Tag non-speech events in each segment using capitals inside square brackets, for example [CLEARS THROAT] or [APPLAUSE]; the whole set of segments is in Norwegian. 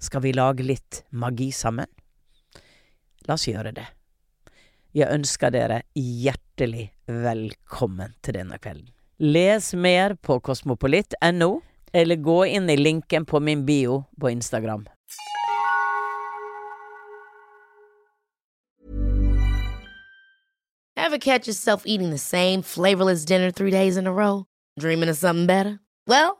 Skal vi lage litt magi sammen? La oss gjøre det. Jeg ønsker dere hjertelig velkommen til denne kvelden. Les mer på kosmopolitt.no, eller gå inn i linken på min bio på Instagram. Ever catch yourself eating the same flavorless dinner three days in a row? Dreaming of something better? Well,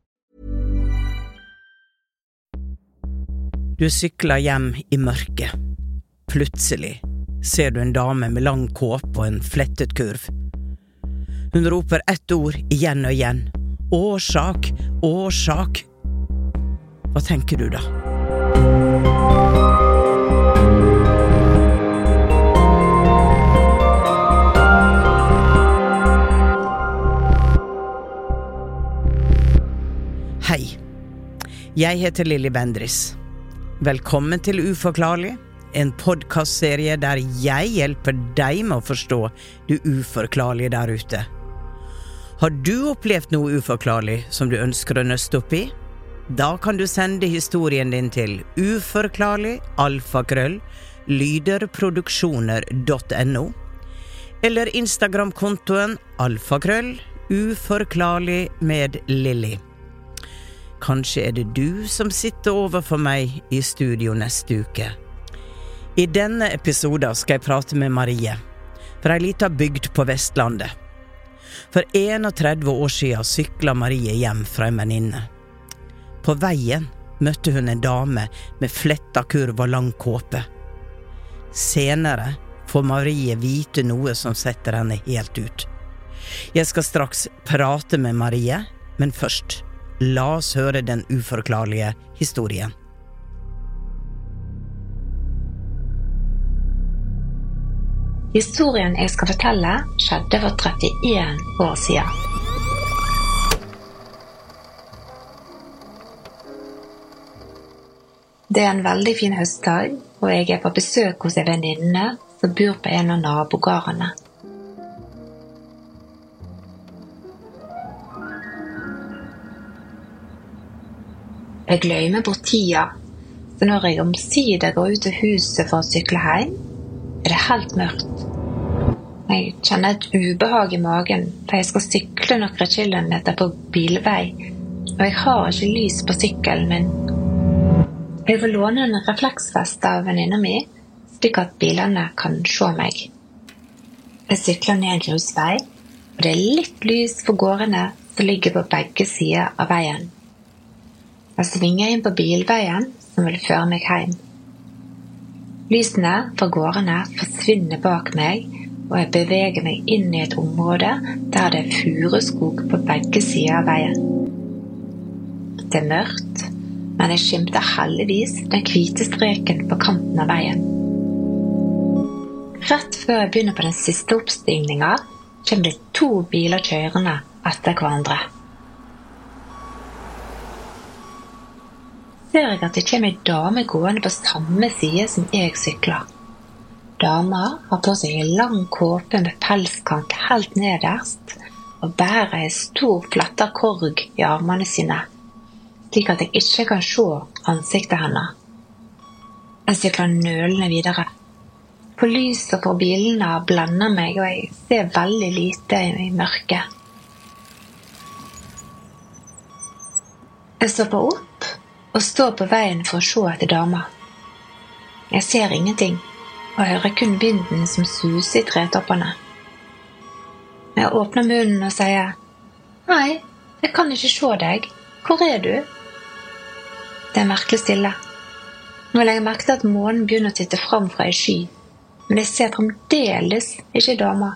Du sykler hjem i mørket. Plutselig ser du en dame med lang kåpe og en flettet kurv. Hun roper ett ord igjen og igjen. Årsak, årsak. Hva tenker du da? Hei. Jeg heter Lilly Bendriss. Velkommen til Uforklarlig, en podkastserie der jeg hjelper deg med å forstå det uforklarlige der ute. Har du opplevd noe uforklarlig som du ønsker å nøste opp i? Da kan du sende historien din til uforklarlig alfakrøll lyderproduksjoner.no, eller Instagram-kontoen alfakrøll uforklarlig med Lilly. Kanskje er det du som sitter overfor meg i studio neste uke. I denne episoden skal jeg prate med Marie, fra ei lita bygd på Vestlandet. For 31 år siden sykla Marie hjem fra en venninne. På veien møtte hun en dame med fletta kurv og lang kåpe. Senere får Marie vite noe som setter henne helt ut. Jeg skal straks prate med Marie, men først La oss høre den uforklarlige historien. Historien jeg skal fortelle, skjedde for 31 år siden. Det er en veldig fin høstdag, og jeg er på besøk hos en venninne som bor på en av nabogårdene. Jeg glemmer bort tida, så når jeg omsider går ut av huset for å sykle hjem, er det helt mørkt. Jeg kjenner et ubehag i magen, for jeg skal sykle noen kilometer på bilvei, og jeg har ikke lys på sykkelen min. Jeg får låne en refleksvest av venninna mi, slik at bilene kan se meg. Jeg sykler ned en grusvei, og det er litt lys for gårdene som ligger på begge sider av veien. Jeg svinger inn på bilveien som vil føre meg hjem. Lysene fra gårdene forsvinner bak meg, og jeg beveger meg inn i et område der det er furuskog på begge sider av veien. Det er mørkt, men jeg skimter heldigvis den hvite streken på kanten av veien. Rett før jeg begynner på den siste oppstigninga, kommer det to biler kjørende etter hverandre. Ser jeg at det kommer ei dame gående på samme side som jeg sykler. Dama har på seg en lang kåpe med pelskant helt nederst og bærer en stor, fletta korg i armene sine, slik at jeg ikke kan se ansiktet hennes. Jeg sykler nølende videre. På lyset fra bilene blender meg, og jeg ser veldig lite i mørket. Jeg stopper opp og står på veien for å se etter dama. Jeg ser ingenting og hører kun vinden som suser i tretoppene. Jeg åpner munnen og sier Nei, jeg kan ikke se deg. Hvor er du? Det er merkelig stille. Nå legger jeg merke til at månen begynner å titte fram fra ei sky, men jeg ser fremdeles ikke dama.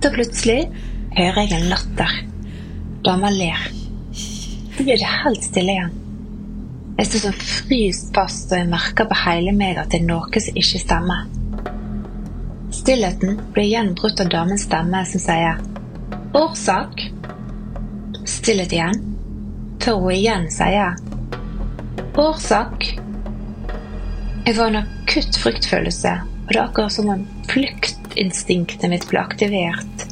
Da plutselig hører jeg en latter. Dama ler. Blir det helt stille igjen. Jeg står som fryst fast, og jeg merker på hele meg at det er noe som ikke stemmer. Stillheten blir igjen brutt av damens stemme som sier 'årsak'. Stillhet igjen, før hun igjen sier 'årsak'. Jeg får en akutt fryktfølelse, og det er akkurat som om fluktinstinktet mitt blir aktivert.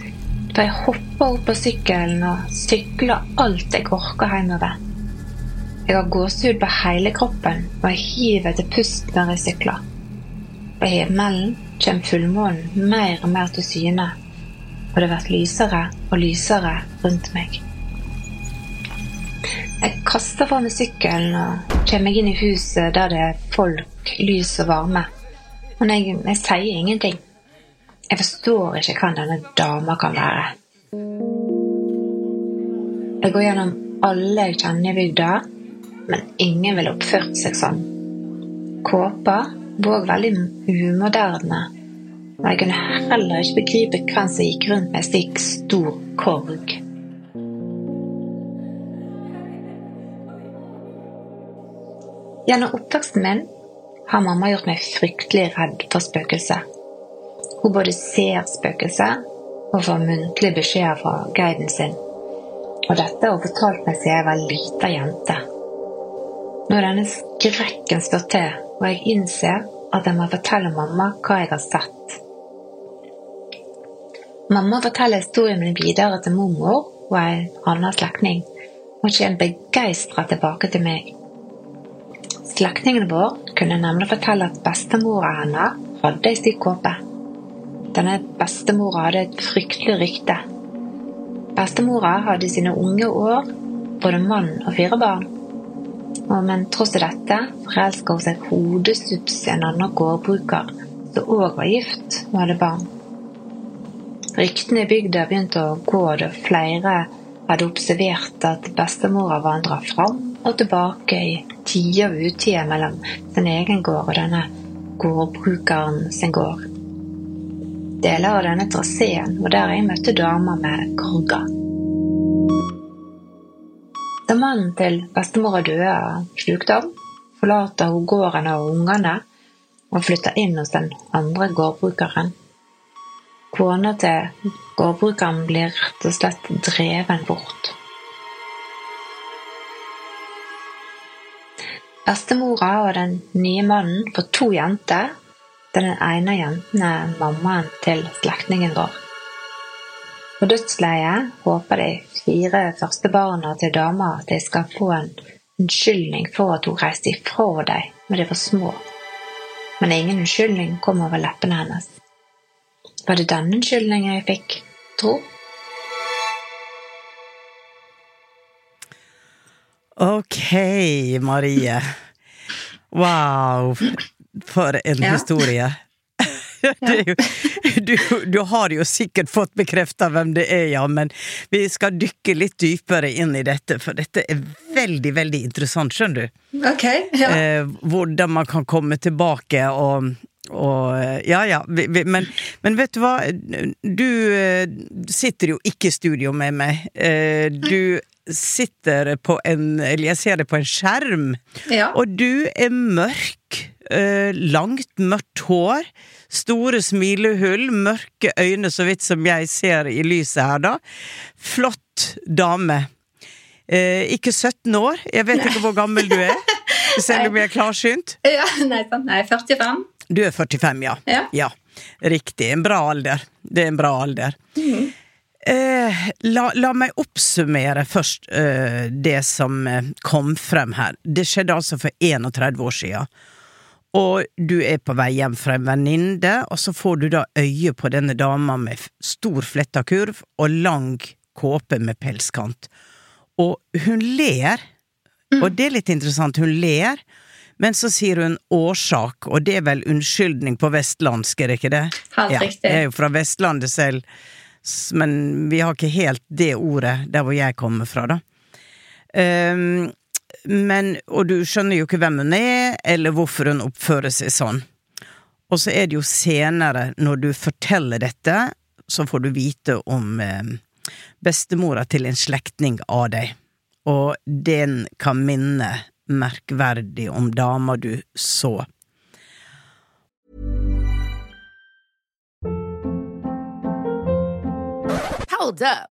For jeg hopper opp på sykkelen og sykler alt jeg orker hjemover. Jeg har gåsehud på hele kroppen, og jeg hiver etter pust når jeg sykler. På himmelen kommer fullmånen mer og mer til syne, og det blir lysere og lysere rundt meg. Jeg kaster fra meg sykkelen og kommer inn i huset der det er folk, lys og varme. Men jeg, jeg sier ingenting. Jeg forstår ikke hva denne dama kan være. Jeg går gjennom alle jeg kjenner i bygda, men ingen ville oppført seg sånn. Kåpa var veldig umoderne, og jeg kunne heller ikke begripe hvem som gikk rundt med slik stor korg. Gjennom oppveksten min har mamma gjort meg fryktelig redd for spøkelser. Hun både ser spøkelset og får muntlige beskjeder fra guiden sin. Og dette har hun fortalt meg siden jeg var lita jente. Nå er denne skrekken slått til, og jeg innser at jeg må fortelle mamma hva jeg har sett. Mamma forteller historien min videre til mormor og en annen slektning, og kommer begeistra tilbake til meg. Slektningen vår kunne nemlig fortelle at bestemora hennes hadde ei stikk kåpe. Denne bestemora hadde et fryktelig rykte. Bestemora hadde i sine unge år både mann og fire barn. Og men tross dette forelska hun seg hodestups i en annen gårdbruker som òg var gift og hadde barn. Ryktene i bygda begynte å gå da flere hadde observert at bestemora vandra fram og tilbake i tider og utider mellom sin egen gård og denne gårdbrukeren sin gård. Deler av denne traseen var der jeg møtte damer med krogger. Da mannen til bestemora døde av sjukdom, forlater hun gården og ungene og flytter inn hos den andre gårdbrukeren. Kona til gårdbrukeren blir rett og slett dreven bort. Bestemora og den nye mannen får to jenter, der den ene jentene mammaen til slektningen vår. På dødsleiet håper de fire første barna til dama at de skal få en unnskyldning for at hun reiste ifra dem da de var små, men ingen unnskyldning kom over leppene hennes. Var det denne unnskyldningen jeg fikk, tro? Ok, Marie. Wow, for en Ja. historie. [LAUGHS] Jo, du, du har jo sikkert fått bekrefta hvem det er, ja, men vi skal dykke litt dypere inn i dette, for dette er veldig, veldig interessant, skjønner du. Ok, ja. Eh, hvordan man kan komme tilbake og og Ja, ja, vi, vi, men, men vet du hva? Du eh, sitter jo ikke i studio med meg. Eh, du sitter på en Eller jeg ser det på en skjerm. ja. Og du er mørk. Eh, langt, mørkt hår. Store smilehull, mørke øyne, så vidt som jeg ser i lyset her, da. Flott dame. Uh, ikke 17 år. Jeg vet ikke hvor gammel du er. [LAUGHS] Selv om jeg er klarsynt? Ja, nei, sant. Nei, 45. Du er 45, ja. Ja. Riktig. En bra alder. Det er en bra alder. Eh, la, la meg oppsummere først eh, det som kom frem her. Det skjedde altså for 31 år siden. Og du er på vei hjem fra en venninne, og så får du da øye på denne dama med stor fletta kurv og lang kåpe med pelskant. Og hun ler, og det er litt interessant, hun ler, men så sier hun årsak, og det er vel unnskyldning på vestlandsk, er det ikke det? Helt ja, riktig. Jeg er jo fra Vestlandet selv, men vi har ikke helt det ordet der hvor jeg kommer fra, da. Ehm, men, og du skjønner jo ikke hvem hun er, eller hvorfor hun oppfører seg sånn. Og så er det jo senere, når du forteller dette, så får du vite om eh, bestemora til en slektning av deg. Og den kan minne merkverdig om dama du så. Hold up.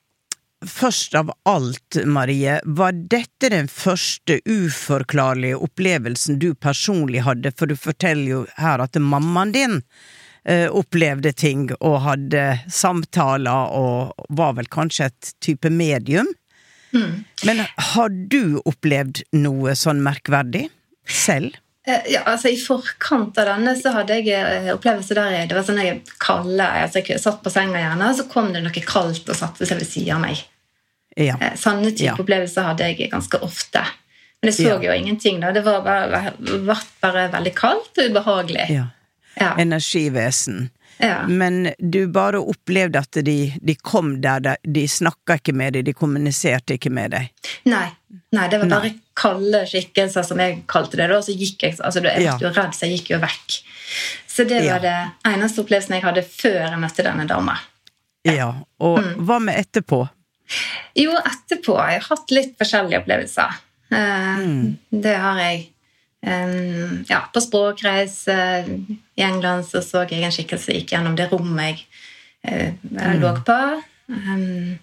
først av alt, Marie, var dette den første uforklarlige opplevelsen du personlig hadde? For du forteller jo her at mammaen din eh, opplevde ting og hadde samtaler og var vel kanskje et type medium. Men har du opplevd noe sånn merkverdig selv? Eh, Ja, altså I forkant av denne så hadde jeg opplevelser der jeg, det var sånn jeg kalde, altså jeg satt på senga gjerne, og så kom det noe kaldt og satte seg ved siden av meg. Ja. Eh, Sånne type Ja. opplevelser hadde jeg ganske ofte. Men jeg så Ja. jo ingenting. da, Det var bare, bare veldig kaldt og ubehagelig. Ja. Energivesen. Ja. Men du bare opplevde at de, de kom der, de, de snakka ikke med deg, de kommuniserte ikke med deg. Nei, nei, det var Nei. bare kalde skikkelser, som jeg kalte det. og så gikk Jeg altså, jeg Ja. jo redd, så jeg gikk jo vekk. Så det Ja. var det eneste opplevelsen jeg hadde før jeg møtte denne dama. Ja, og Mm. hva med etterpå? Jo, etterpå har jeg hatt litt forskjellige opplevelser. Mm. Det har jeg. Ja, på språkreise i England så så jeg en skikkelse som gikk gjennom det rommet jeg eh, lå på. Eh,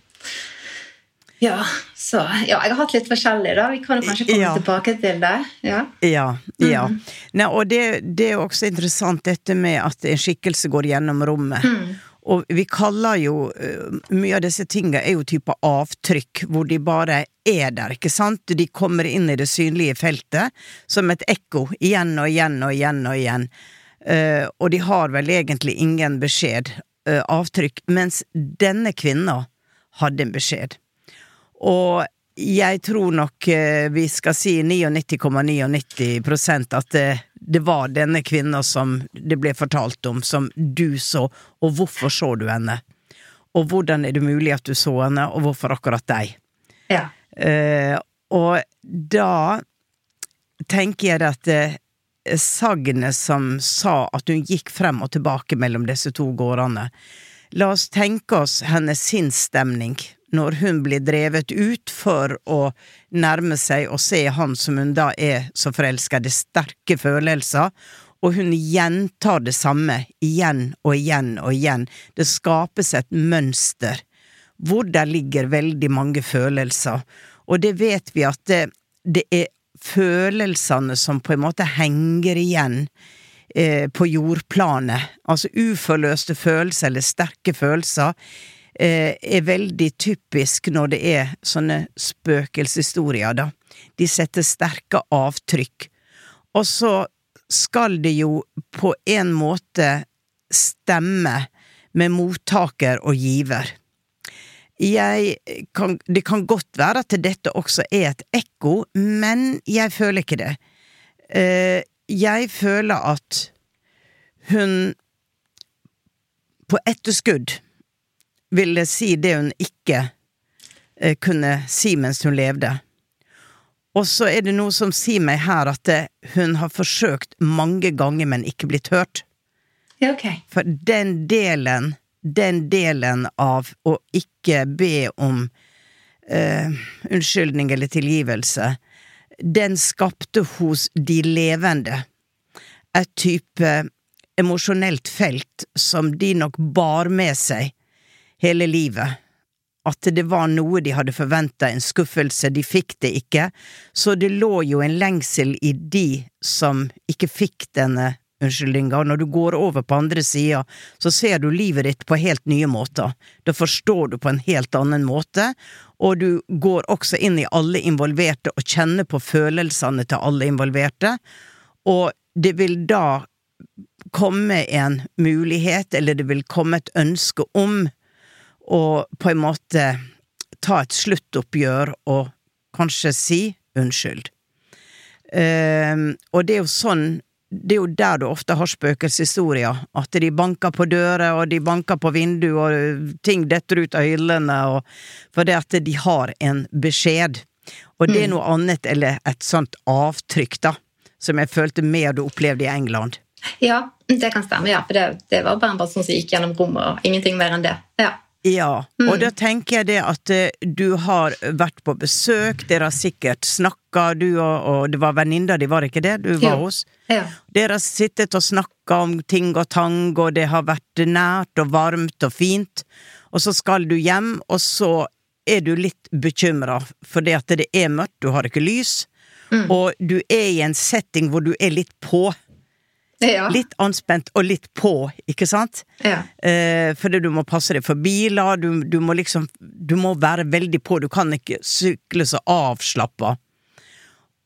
ja, så Ja, jeg har hatt litt forskjellig, da. Vi kan jo kanskje komme Ja. tilbake til det. Ja. Ja, ja. Mm. Nei, og det, det er også interessant dette med at en skikkelse går gjennom rommet. Mm. Og vi kaller jo eh, Mye av disse tingene er jo typer avtrykk, hvor de bare er der, ikke sant? De kommer inn i det synlige feltet som et ekko, igjen og igjen og igjen og igjen. Uh, og de har vel egentlig ingen beskjed, uh, avtrykk, mens denne kvinna hadde en beskjed. Og jeg tror nok uh, vi skal si 99,99 ,99 at det, var denne kvinna som det ble fortalt om, som du så, og hvorfor så du henne? Og hvordan er det mulig at du så henne, og hvorfor akkurat deg? ja. Eh, og da tenker jeg at eh, sagnet som sa at hun gikk frem og tilbake mellom disse to gårdene La oss tenke oss hennes sinnsstemning når hun blir drevet ut for å nærme seg og se han som hun da er så forelska, det er sterke følelser, og hun gjentar det samme igjen og igjen og igjen. Det skapes et mønster hvor der ligger veldig mange følelser, og det vet vi at det, det er følelsene som på en måte henger igjen eh, på jordplanet. Altså uforløste følelser eller sterke følelser er veldig typisk når det er sånne spøkelseshistorier, da. De setter sterke avtrykk. Og så skal det jo på en måte stemme med mottaker og giver. Kan, det kan godt være at dette også er et ekko, men jeg føler ikke det. Eh, jeg føler at hun på etterskudd ville si det hun ikke eh, kunne si mens hun levde. Og så er det noe som sier meg her at det, hun har forsøkt mange ganger, men ikke blitt hørt. Ja, ok. For den delen, den delen av å ikke be om eh, unnskyldning eller tilgivelse, den skapte hos de levende et type emosjonelt felt som de nok bar med seg hele livet. At det var noe de hadde forventa, en skuffelse, de fikk det ikke. Så det lå jo en lengsel i de som ikke fikk denne unnskyldninga, og når du går over på andre sida, så ser du livet ditt på helt nye måter. Da forstår du på en helt annen måte, og du går også inn i alle involverte og kjenner på følelsene til alle involverte, og det vil da komme en mulighet, eller det vil komme et ønske om å på en måte ta et sluttoppgjør og kanskje si unnskyld. Ehm, og det er jo sånn det er jo der du ofte har spøkelseshistorier. At de banker på dører, og de banker på vinduer, og ting detter ut av hyllene, og fordi at de har en beskjed. Og det er noe annet, eller et sånt avtrykk, da, som jeg følte mer du opplevde i England. Ja, det kan stemme. ja, For det, det var bare en person som gikk gjennom rommet, og ingenting mer enn det. Ja. Ja, og da tenker jeg det at eh, du har vært på besøk, dere har sikkert snakka, du og, og det var venninna di, var det ikke det du var ja. hos? ja. Dere har sittet og snakka om ting og tang, og det har vært nært og varmt og fint, og så skal du hjem, og så er du litt bekymra fordi at det er mørkt, du har ikke lys, og du er i en setting hvor du er litt på. Ja. Litt anspent og litt på, ikke sant? Ja. Eh, fordi du må passe deg for biler, du, du må liksom Du må være veldig på, du kan ikke sykle så avslappa.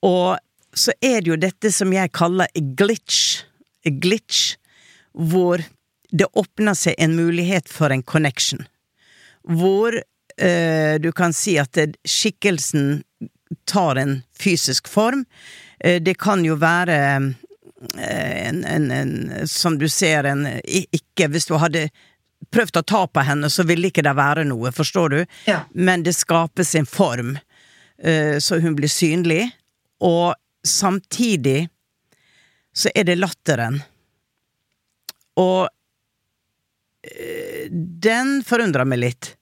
Og så er det jo dette som jeg kaller a glitch. A glitch, hvor det åpner seg en mulighet for en connection. Hvor eh, du kan si at skikkelsen tar en fysisk form. Eh, det kan jo være en, en, en Som du ser, en Ikke hvis du hadde prøvd å ta på henne, så ville ikke det være noe, forstår du? Ja. Men det skapes en form, eh, så hun blir synlig, og samtidig så er det latteren. Og eh, den forundrer meg litt.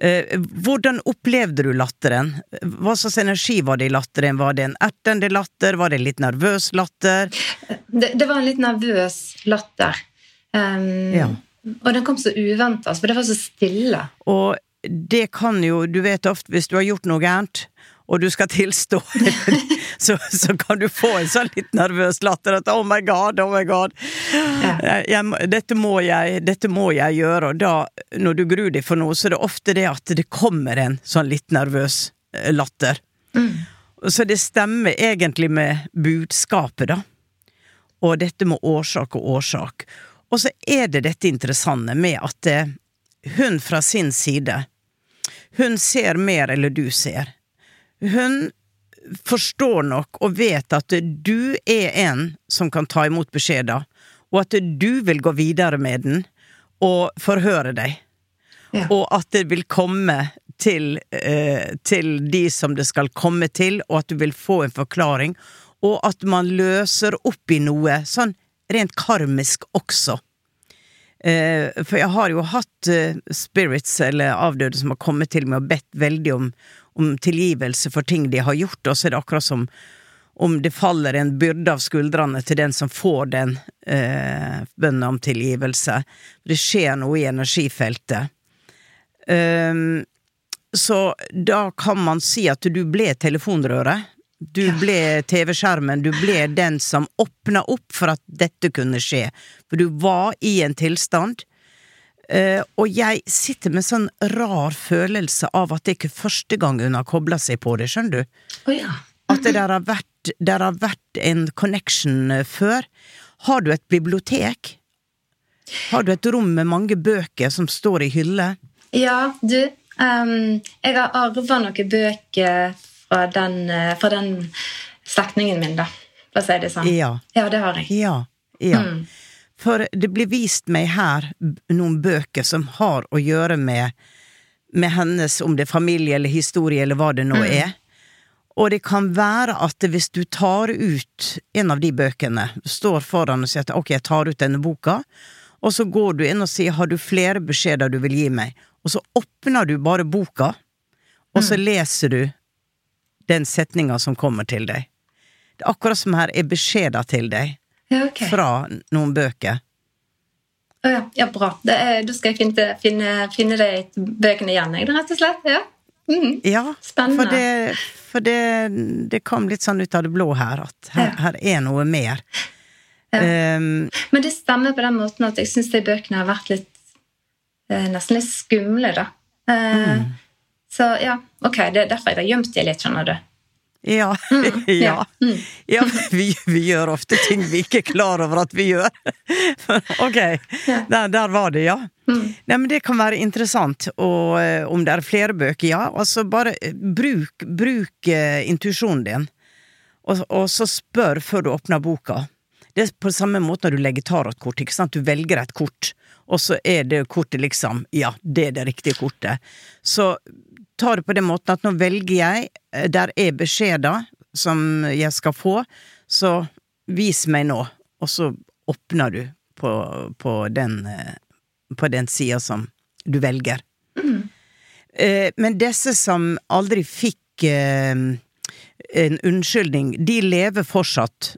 Eh, Hvordan opplevde du latteren? Hva slags energi var det i latteren? Var det en ertende latter? Var det en litt nervøs latter? Det, det var en litt nervøs latter. Um, Ja. Og den kom så uventa, for det var så stille. Og det kan jo, du vet ofte hvis du har gjort noe gærent, og du skal tilstå, [LAUGHS] så, så kan du få en sånn litt nervøs latter at oh my god, oh my god. Ja. jeg, dette, må jeg, dette må jeg gjøre, og da, når du gruer deg for noe, så er det ofte det at det kommer en sånn litt nervøs latter. latter. Så det stemmer egentlig med budskapet, da. Og dette med årsak og årsak. Og så er det dette interessante med at eh, hun fra sin side, hun ser mer eller du ser. Hun forstår nok og vet at du er en som kan ta imot beskjeder, og at du vil gå videre med den og forhøre deg. Ja. Og at det vil komme til, eh, til de som det skal komme til, og at du vil få en forklaring, og at man løser opp i noe sånn rent karmisk også. Eh, for jeg har jo hatt eh, spirits, eller avdøde, som har kommet til meg og bedt veldig om, om tilgivelse for ting de har gjort, og så er det akkurat som om det faller en byrde av skuldrene til den som får den eh, bønnen om tilgivelse. Det skjer noe i energifeltet. Um, så da kan man si at du ble telefonrøret. Du ble TV-skjermen, du ble den som åpna opp for at dette kunne skje. For du var i en tilstand. Uh, og jeg sitter med sånn rar følelse av at det ikke er første gang hun har kobla seg på det, skjønner du? Å ja. At det der har vært, der har vært en connection eh, før. Har du et bibliotek? Har du et rom med mange bøker som står i hylle? Ja, du. Um, jeg har arva noen bøker fra den, eh, fra den slektningen min, da. For å si det sånn. Ja. Ja, det har jeg. Ja. ja. Mm. For det blir vist meg her noen bøker som har å gjøre med, med hennes, om det er familie eller historie eller hva det nå er. Og det kan være at hvis du tar ut en av de bøkene, står foran og sier at ok, jeg tar ut denne boka, og så går du inn og sier har du flere beskjeder du vil gi meg, og så åpner du bare boka, og så leser du den setninga som kommer til deg. Det er akkurat som her er beskjeder til deg Ja, okay. fra noen bøker. Å ja, ja, bra. Det er, da skal jeg finne, finne, finne de bøkene igjen, jeg, rett og slett. Ja. mm. Ja, Spennende. for, det, for det, det kom litt sånn ut av det blå her, at her, her er noe mer. Um, Men det stemmer på den måten at jeg syns de bøkene har vært litt eh, Nesten litt skumle, da. Eh, Så ja, ok, det er derfor jeg har gjemt de litt, skjønner du. [LAUGHS] ja, ja. Mm. ja vi, vi gjør ofte ting vi ikke er klar over at vi gjør. [LAUGHS] ok, der, der var det, ja. Mm. Nei, men Det kan være interessant, og eh, om det er flere bøker, ja. Altså, bare eh, bruk, bruk uh, intuisjonen din, og, og så spør før du åpner boka. Det er på samme måte når du legger tarotkort, ikke sant. Du velger et kort, og så er det kortet liksom Ja, det er det riktige kortet. Så ta det på den måten at nå velger jeg, eh, der er beskjeder som jeg skal få, så vis meg nå, og så åpner du på, på den eh, på den sida som du velger. Mm. Men disse som aldri fikk eh, en unnskyldning, de lever fortsatt.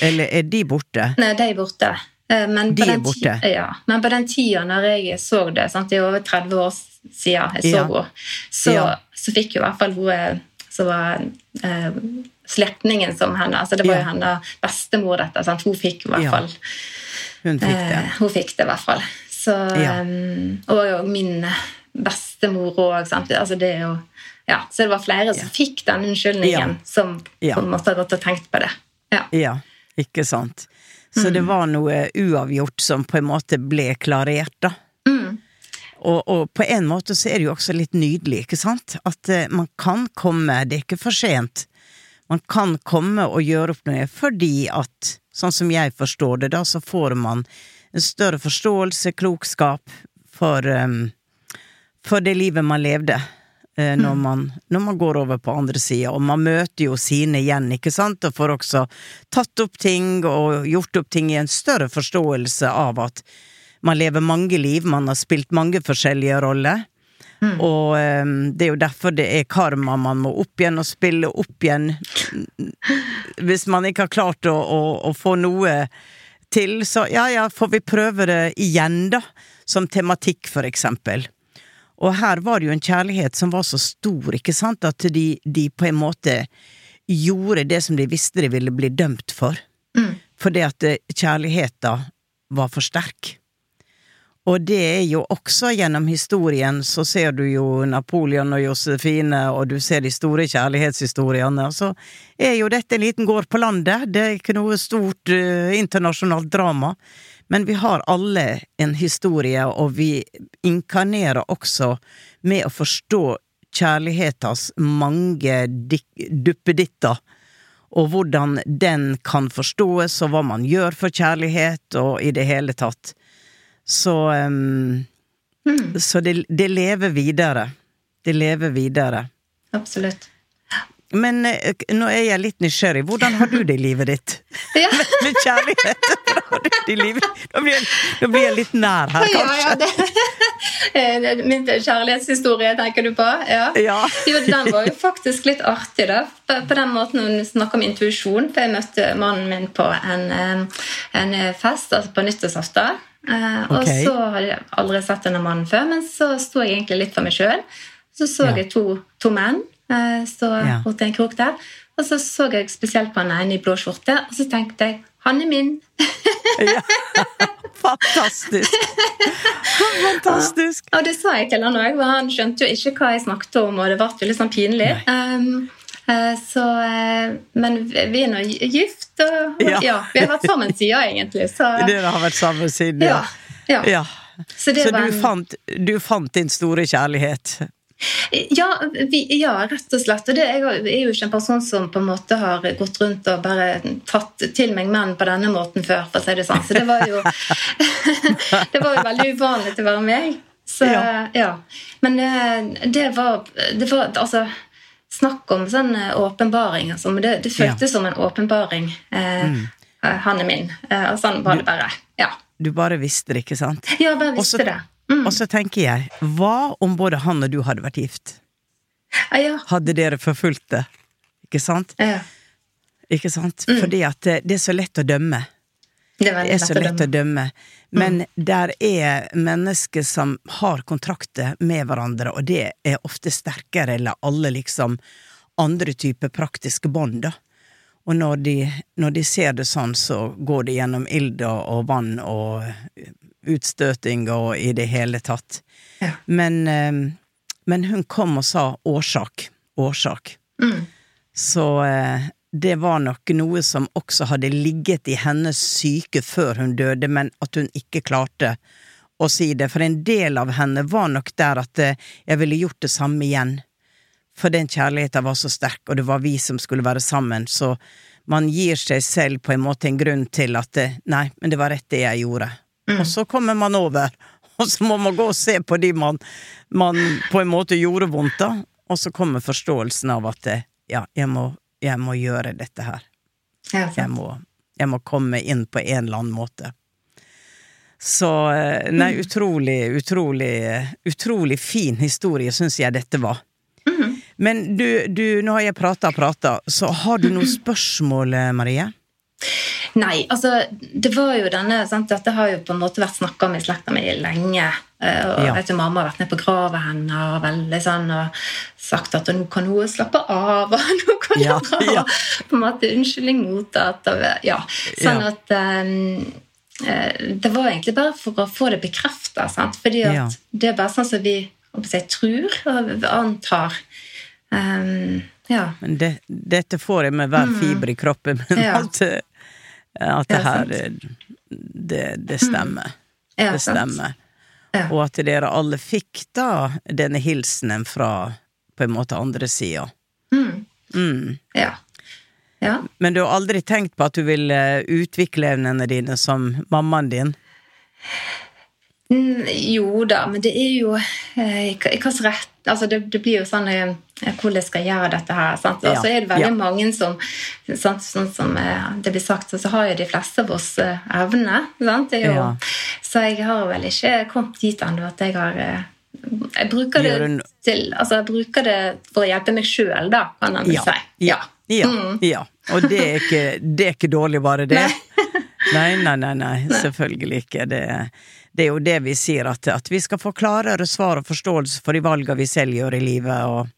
Eller er de borte? Nei, de er borte. Eh, Men De på er den ti- borte. Ja, men på den tida når jeg så det, sant, det er over 30 år siden jeg så Ja. henne, så, Ja. så fikk jo i hvert fall hun eh, som var eh, slektningen som henne altså Det var jo hennes bestemor, dette. Sant? Hun fikk i hvert fall Hun fikk det. Eh, hun fikk det i hvert fall. Så, um, og min bestemor òg. Altså det er jo ja, Så det var flere som fikk den unnskyldningen, Ja. som på en måte har gått og tenkt på det. Ja. Ja, ikke sant. Så det var noe uavgjort som på en måte ble klarert, da. Og, og på en måte så er det jo også litt nydelig, ikke sant? At uh, man kan komme, det er ikke for sent. Man kan komme og gjøre opp noe fordi at, sånn som jeg forstår det, da, så får man en større forståelse, klokskap, for, um, for det livet man levde. Eh, Når, man, når man går over på andre sida, og man møter jo sine igjen, ikke sant, og får også tatt opp ting og gjort opp ting i en større forståelse av at man lever mange liv, man har spilt mange forskjellige roller. Og um, det er jo derfor det er karma man må opp igjen og spille opp igjen. Hvis man ikke har klart å, å, å få noe til, så ja ja, får vi prøve det igjen, da. Som tematikk, for eksempel. Og her var det jo en kjærlighet som var så stor, ikke sant, at de, de på en måte gjorde det som de visste de ville bli dømt for. Fordi at eh, kjærligheten var for sterk. Og det er jo også gjennom historien, så ser du jo Napoleon og Josefine, og du ser de store kjærlighetshistoriene, og så er jo dette en liten gård på landet, det er ikke noe stort uh, internasjonalt drama, men vi har alle en historie, og vi inkarnerer også med å forstå kjærlighetens mange duppeditter, og hvordan den kan forstås, og hva man gjør for kjærlighet, og i det hele tatt. Så ehm, Så det, det lever videre. Det lever videre. Absolutt. Men eh, nå er jeg litt nysgjerrig. Hvordan har du det i livet ditt? [LAUGHS] Ja. Med kjærlighet? [LAUGHS] Hvordan har du det i livet? Nå blir, jeg, nå blir jeg litt nær her, kanskje. ja, det, [LAUGHS] Eh, Min kjærlighetshistorie, tenker du på? Ja. Ja. Jo, den var jo faktisk litt artig, da. På, den måten hun snakker om intuisjon. For jeg møtte mannen min på en, eh, en fest altså på nyttårsaften. Og så hadde jeg aldri sett denne mannen før, men så sto jeg egentlig litt for meg sjøl. Så så Ja. jeg to, to menn eh, stå Ja. en krok der. Og så så jeg spesielt på han ene i blå skjorte, og så tenkte jeg han er min. [LAUGHS] Ja. Fantastisk! Fantastisk! Og det sa jeg til han òg, for han skjønte jo ikke hva jeg snakket om, og det ble litt sånn pinlig. Um, uh, så, uh, men vi er nå gift, og Ja. ja. vi har vært sammen siden, egentlig. Så, [LAUGHS] Dere har vært sammen siden, ja, ja. ja. Så Så du en- fant, du fant din store kjærlighet? Ja, vi, ja, rett og slett. Og det, jeg er jo ikke en person som på en måte har gått rundt og bare tatt til meg menn på denne måten før, for å si det sånn. Så det var jo, [LAUGHS] det var jo veldig uvanlig til å være meg. Så, Ja. ja. Men eh, det var, det var altså, Snakk om sånn eh, åpenbaring. Altså, det, det føltes som en åpenbaring. Eh, Mm. eh, Han er min. Og sånn var det bare. Ja, Du bare visste det, ikke sant? ja bare visste Også, visste det. Mm. Og så tenker jeg, hva om både han og du hadde vært gift? Ja, ja, Hadde dere forfulgt det? Ikke sant? ja. Ikke sant? Mm. Fordi at det, det er så lett å dømme. Det Det er så lett å dømme. Men Mm. der er mennesker som har kontrakter med hverandre, og det er ofte sterkere eller alle liksom andre typer praktiske bånd, da. Og når de, når de ser det sånn, så går det gjennom ild og vann og utstøting og i det hele tatt. Ja. Men, eh, men hun kom og sa årsak. Årsak. Mm. Så eh, det var nok noe som også hadde ligget i hennes syke før hun døde, men at hun ikke klarte å si det. For en del av henne var nok der at eh, jeg ville gjort det samme igjen. For den kjærligheten var så sterk, og det var vi som skulle være sammen, så man gir seg selv på en måte en grunn til at nei, men det var rett det jeg gjorde. Og så kommer man over, [LAUGHS] og så må man gå og se på de man, man på en måte gjorde vondt, da. Og så kommer forståelsen av at ja, jeg må, jeg må gjøre dette her. Ja, Jeg må, jeg må komme inn på en eller annen måte. Så eh, nei, utrolig, utrolig, utrolig fin historie syns jeg dette var. Men du, du, nå har jeg prata og prata, så har du noen [CLEARS THROAT] spørsmål, Marie? Nei, altså det var jo denne sant? Dette har jo på en måte vært snakka om i slekta mi lenge. eh, Og Ja. vet du, Mamma har vært ned på grava hennes og veldig sånn og sagt at nå kan hun slappe av. [LAUGHS] og nå kan Ja, hun dra, ja. På en måte unnskyldning det. ja. Sånn Ja. at um, Det var egentlig bare for å få det bekrefta. Fordi at det er bare sånn som vi jeg tror og antar. Um, ja. Men det, dette får jeg med hver fiber i kroppen Men Mm. At, at det her det, det stemmer. Ja, det stemmer. Ja. Og at dere alle fikk da denne hilsenen fra på en måte andre sida. Mm. Mm. ja. ja. Men du har aldri tenkt på at du vil eh, utvikle evnene dine som mammaen din? Mm, jo da, men det er jo eh, hvilken rett altså det, det blir jo sånn eh, Hvordan skal jeg gjøre dette her? Sant? Og så er det veldig ja. mange som sant, Sånn som eh, det blir sagt, så har jo de fleste av oss evne. Sant? Det er jo, Ja. Så jeg har vel ikke kommet dit ennå at jeg har eh, Jeg bruker det til Altså jeg bruker det for å hjelpe meg sjøl, da, kan man Ja. si. Ja. Ja, Mm. ja. Og det er, ikke, det er ikke dårlig, bare det. [LAUGHS] Nei, nei, nei, nei, selvfølgelig ikke. Det, det er jo det vi sier, at, at vi skal få klarere svar og forståelse for de valgene vi selv gjør i livet, og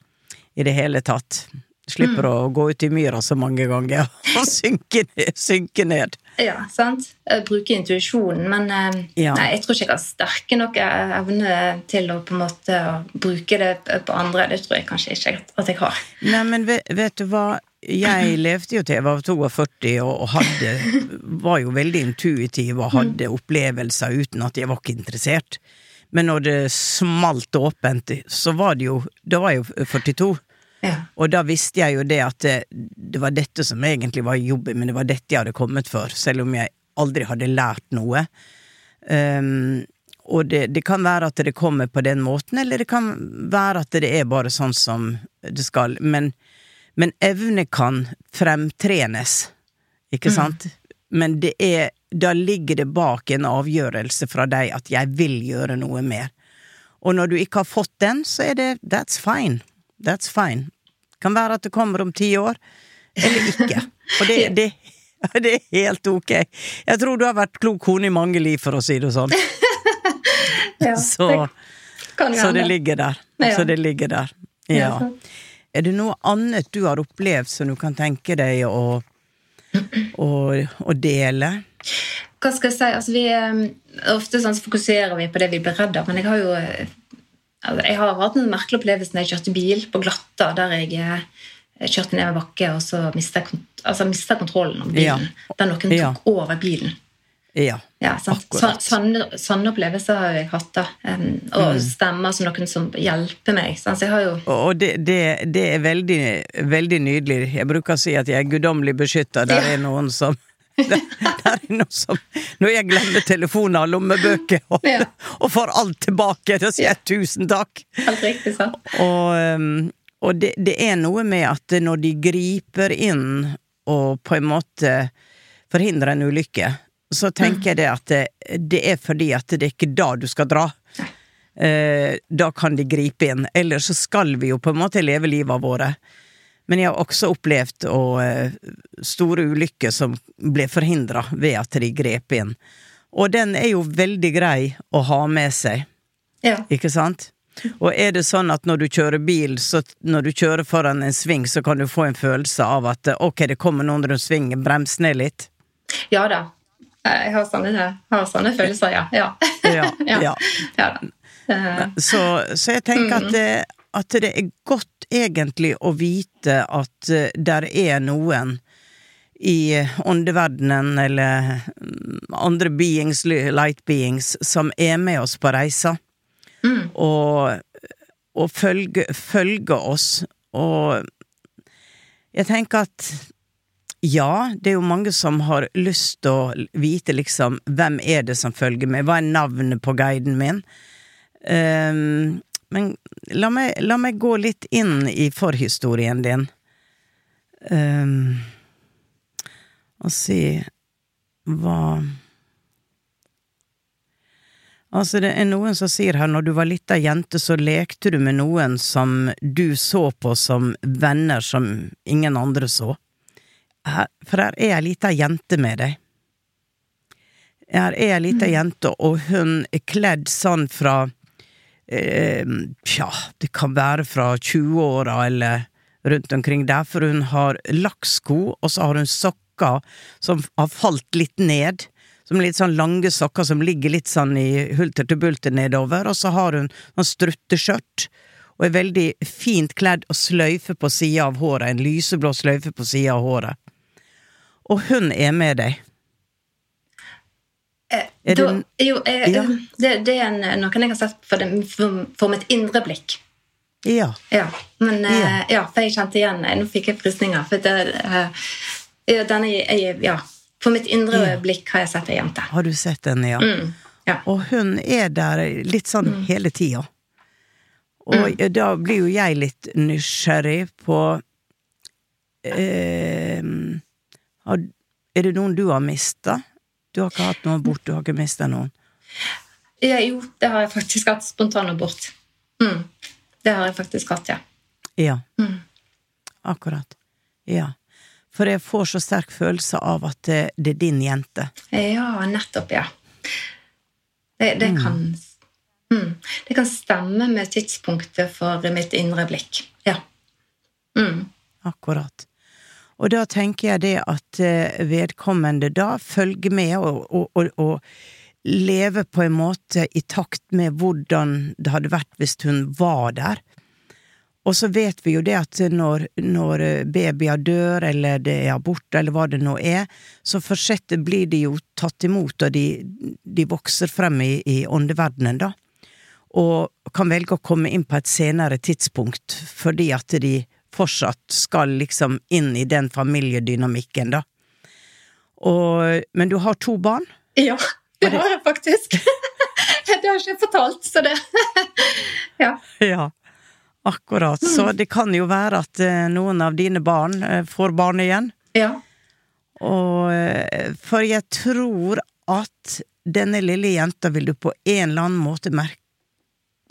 i det hele tatt. Slipper å gå ut i myra så mange ganger [LAUGHS] og synke. Synke ned. Ja, sant? Bruke intuisjonen, men eh, Ja. nei, jeg tror ikke jeg har sterke nok evne til å på en måte bruke det på andre. Det tror jeg kanskje ikke at jeg har. Nei, men vet, vet du hva? Jeg levde jo til jeg var 42 og, hadde, var jo veldig intuitiv og hadde opplevelser uten at jeg var ikke interessert. Men når det smalt åpent, så var det jo Da var jeg jo 42. Ja. Og da visste jeg jo det at det, det var dette som egentlig var jobben, men det var dette jeg hadde kommet for, selv om jeg aldri hadde lært noe. Um, og det, det kan være at det kommer på den måten, eller det kan være at det er bare sånn som det skal. Men, Men evne kan fremtrenes, ikke Mm. sant? Men det er Da ligger det bak en avgjørelse fra deg at 'jeg vil gjøre noe mer'. Og når du ikke har fått den, så er det 'that's fine'. That's fine. Kan være at det kommer om ti år, eller ikke. Og det, [LAUGHS] det, det er helt ok. Jeg tror du har vært klok kone i mange liv, for å si det sånn. [LAUGHS] Ja, Så, kan jo så det ligger der. Ja. Så det ligger der. Ja. Er det noe annet du har opplevd som du kan tenke deg å, å, å dele? Hva skal jeg si? Altså, vi, eh, ofte sånn, så fokuserer vi på det vi blir redd av, men jeg har jo altså, Jeg har hatt en merkelig opplevelse når jeg kjørte bil på glatta, der jeg eh, kjørte ned en bakke, og så mista jeg kont altså, kontrollen over bilen. Der noen tok Ja. over bilen. Ja. Ja. Så, Akkurat. sånne, sånne opplevelser har jeg hatt. da. Um, og Mm. stemmer som noen som hjelper meg. Så jeg har jo Og det, det, det er veldig, veldig nydelig. Jeg bruker å si at jeg er guddommelig beskytta. Der Ja. er noen som [LAUGHS] der, der er noen som Når jeg glemmer telefoner og lommebøker og, Ja. og får alt tilbake, da sier jeg tusen takk. Alt riktig sant. Og, og det, det er noe med at når de griper inn og på en måte forhindrer en ulykke, så tenker jeg det at det, det er fordi at det er ikke da du skal dra. Eh, da kan de gripe inn. Ellers så skal vi jo på en måte leve livet våre. Men jeg har også opplevd og, eh, store ulykker som ble forhindra ved at de grep inn. Og den er jo veldig grei å ha med seg. Ja. Ikke sant? Og er det sånn at når du kjører bil, så når du kjører foran en sving, så kan du få en følelse av at eh, ok, det kommer noen rundt svingen, brems ned litt? ja da. Jeg har sånne, har sånne følelser, ja. Ja. Ja, [LAUGHS] ja. Eh, Så, så jeg tenker at, det, at det er godt egentlig å vite at eh, der er noen i åndeverdenen eller mm, andre beings, light beings, som er med oss på reisa. Og, og følger følge oss. Og jeg tenker at ja, det er jo mange som har lyst til å vite liksom hvem er det som følger med, hva er navnet på guiden min? Um, men la meg, la meg gå litt inn i forhistorien din. Um, og si hva Altså, det er noen som sier her, når du var lita jente, så lekte du med noen som du så på som venner som ingen andre så. Her, for her er ei lita jente med deg. Her er ei lita jente, og hun er kledd sånn fra eh, Tja, det kan være fra 20-åra eller rundt omkring der, for hun har lakksko, og så har hun sokker som har falt litt ned. Som litt sånn lange sokker som ligger litt sånn i hulter til bulter nedover, og så har hun sånn strutteskjørt, og er veldig fint kledd og sløyfe på sida av håret, en lyseblå sløyfe på sida av håret. Og hun er med deg. eh, Er da, det- jo, jeg, Ja. det, det er en, noen jeg har sett for, det, for, for mitt indre blikk. Ja. Ja, men eh, Ja. ja, for jeg kjente igjen Nå fikk jeg frysninger. For det, eh, ja, denne, jeg, ja, for mitt indre Ja. blikk har jeg sett ei jente. Har du sett henne, ja? Mm, ja. Og hun er der litt sånn hele tida. Og da blir jo jeg litt nysgjerrig på eh, Er det noen du har mista? Du har ikke hatt noen bort, du har ikke mista noen? ja. Jo, det har jeg faktisk hatt. Spontanabort. Mm. Det har jeg faktisk hatt, ja. Ja. Mm. Akkurat. Ja. For jeg får så sterk følelse av at det, det er din jente. Ja, nettopp, ja. Det, det kan mm. Det kan stemme med tidspunktet for mitt indre blikk. Ja. Mm. Akkurat. Og da tenker jeg det at eh, vedkommende da følger med og, og, og, og lever på en måte i takt med hvordan det hadde vært hvis hun var der. Og så vet vi jo det at når, når babyer dør, eller det er abort, eller hva det nå er, så fortsetter blir de jo tatt imot, og de, de vokser frem i, i åndeverdenen, da. Og kan velge å komme inn på et senere tidspunkt, fordi at de fortsatt skal liksom inn i den familiedynamikken, da. Og, men du har to barn? Ja, det har jeg faktisk. [LAUGHS] det har ikke jeg fortalt, så det [LAUGHS] Ja. Ja. Akkurat. Så det kan jo være at eh, noen av dine barn eh, får barn igjen. Ja. Og eh, For jeg tror at denne lille jenta vil du på en eller annen måte merk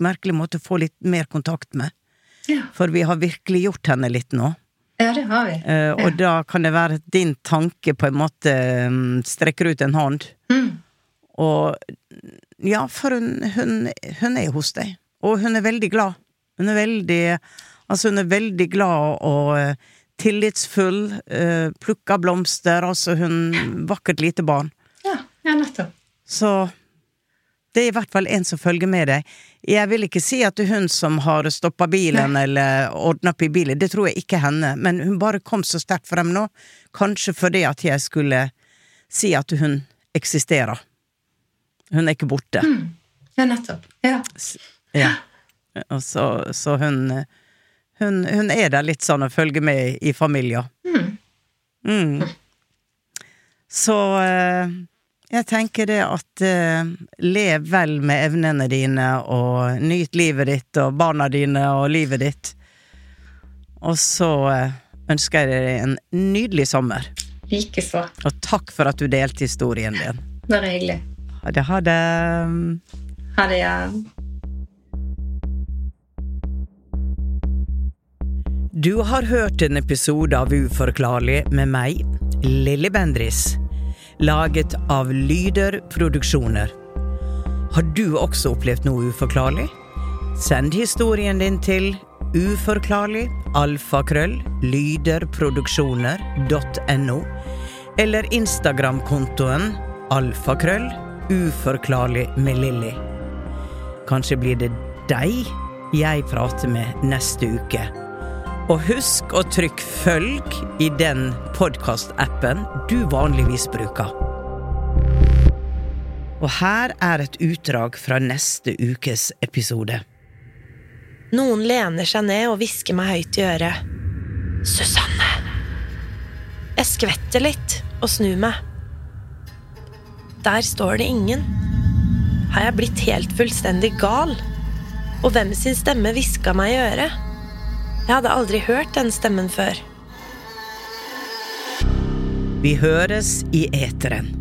merkelig måte få litt mer kontakt med. Ja. For vi har virkelig gjort henne litt nå. ja, det har vi. Eh, og da kan det være at din tanke på en måte mm, strekker ut en hånd. Mm. Og ja, for hun, hun, hun er hos deg, og hun er veldig glad. Hun er veldig Altså, hun er veldig glad og eh, tillitsfull, uh, plukker blomster, altså hun Vakkert lite barn. Ja, ja, nettopp. Så det er i hvert fall en som følger med deg. Jeg vil ikke si at det er hun som har stoppa bilen eller ordna opp i bilen, det tror jeg ikke henne, men hun bare kom så sterkt frem nå, kanskje fordi at jeg skulle si at hun eksisterer. Hun er ikke borte. Ja, nettopp. Ja. Ja. Så, så hun, hun Hun er der litt sånn og følger med i familien. Mm. Så eh, jeg tenker det at uh, lev vel med evnene dine, og nyt livet ditt og barna dine og livet ditt. Og så uh, ønsker jeg deg en nydelig sommer. Likeså. Og takk for at du delte historien din. Bare hyggelig. Ha det, ha det. Ha det, ja. Du har hørt en episode av Uforklarlig med meg, Lilly Bendris. Laget av Lyder Produksjoner. Har du også opplevd noe uforklarlig? Send historien din til uforklarlig alfakrøll lyderproduksjoner.no eller Instagram-kontoen alfakrøll uforklarlig med Lilly. Kanskje blir det deg jeg prater med neste uke. Og husk å trykke følg i den podkastappen du vanligvis bruker. Og her er et utdrag fra neste ukes episode. Noen lener seg ned og hvisker meg høyt i øret. Susanne! Jeg skvetter litt og snur meg. Der står det ingen. Har jeg blitt helt fullstendig gal? Og hvem sin stemme hviska meg i øret? Jeg hadde aldri hørt den stemmen før. Vi høres i eteren.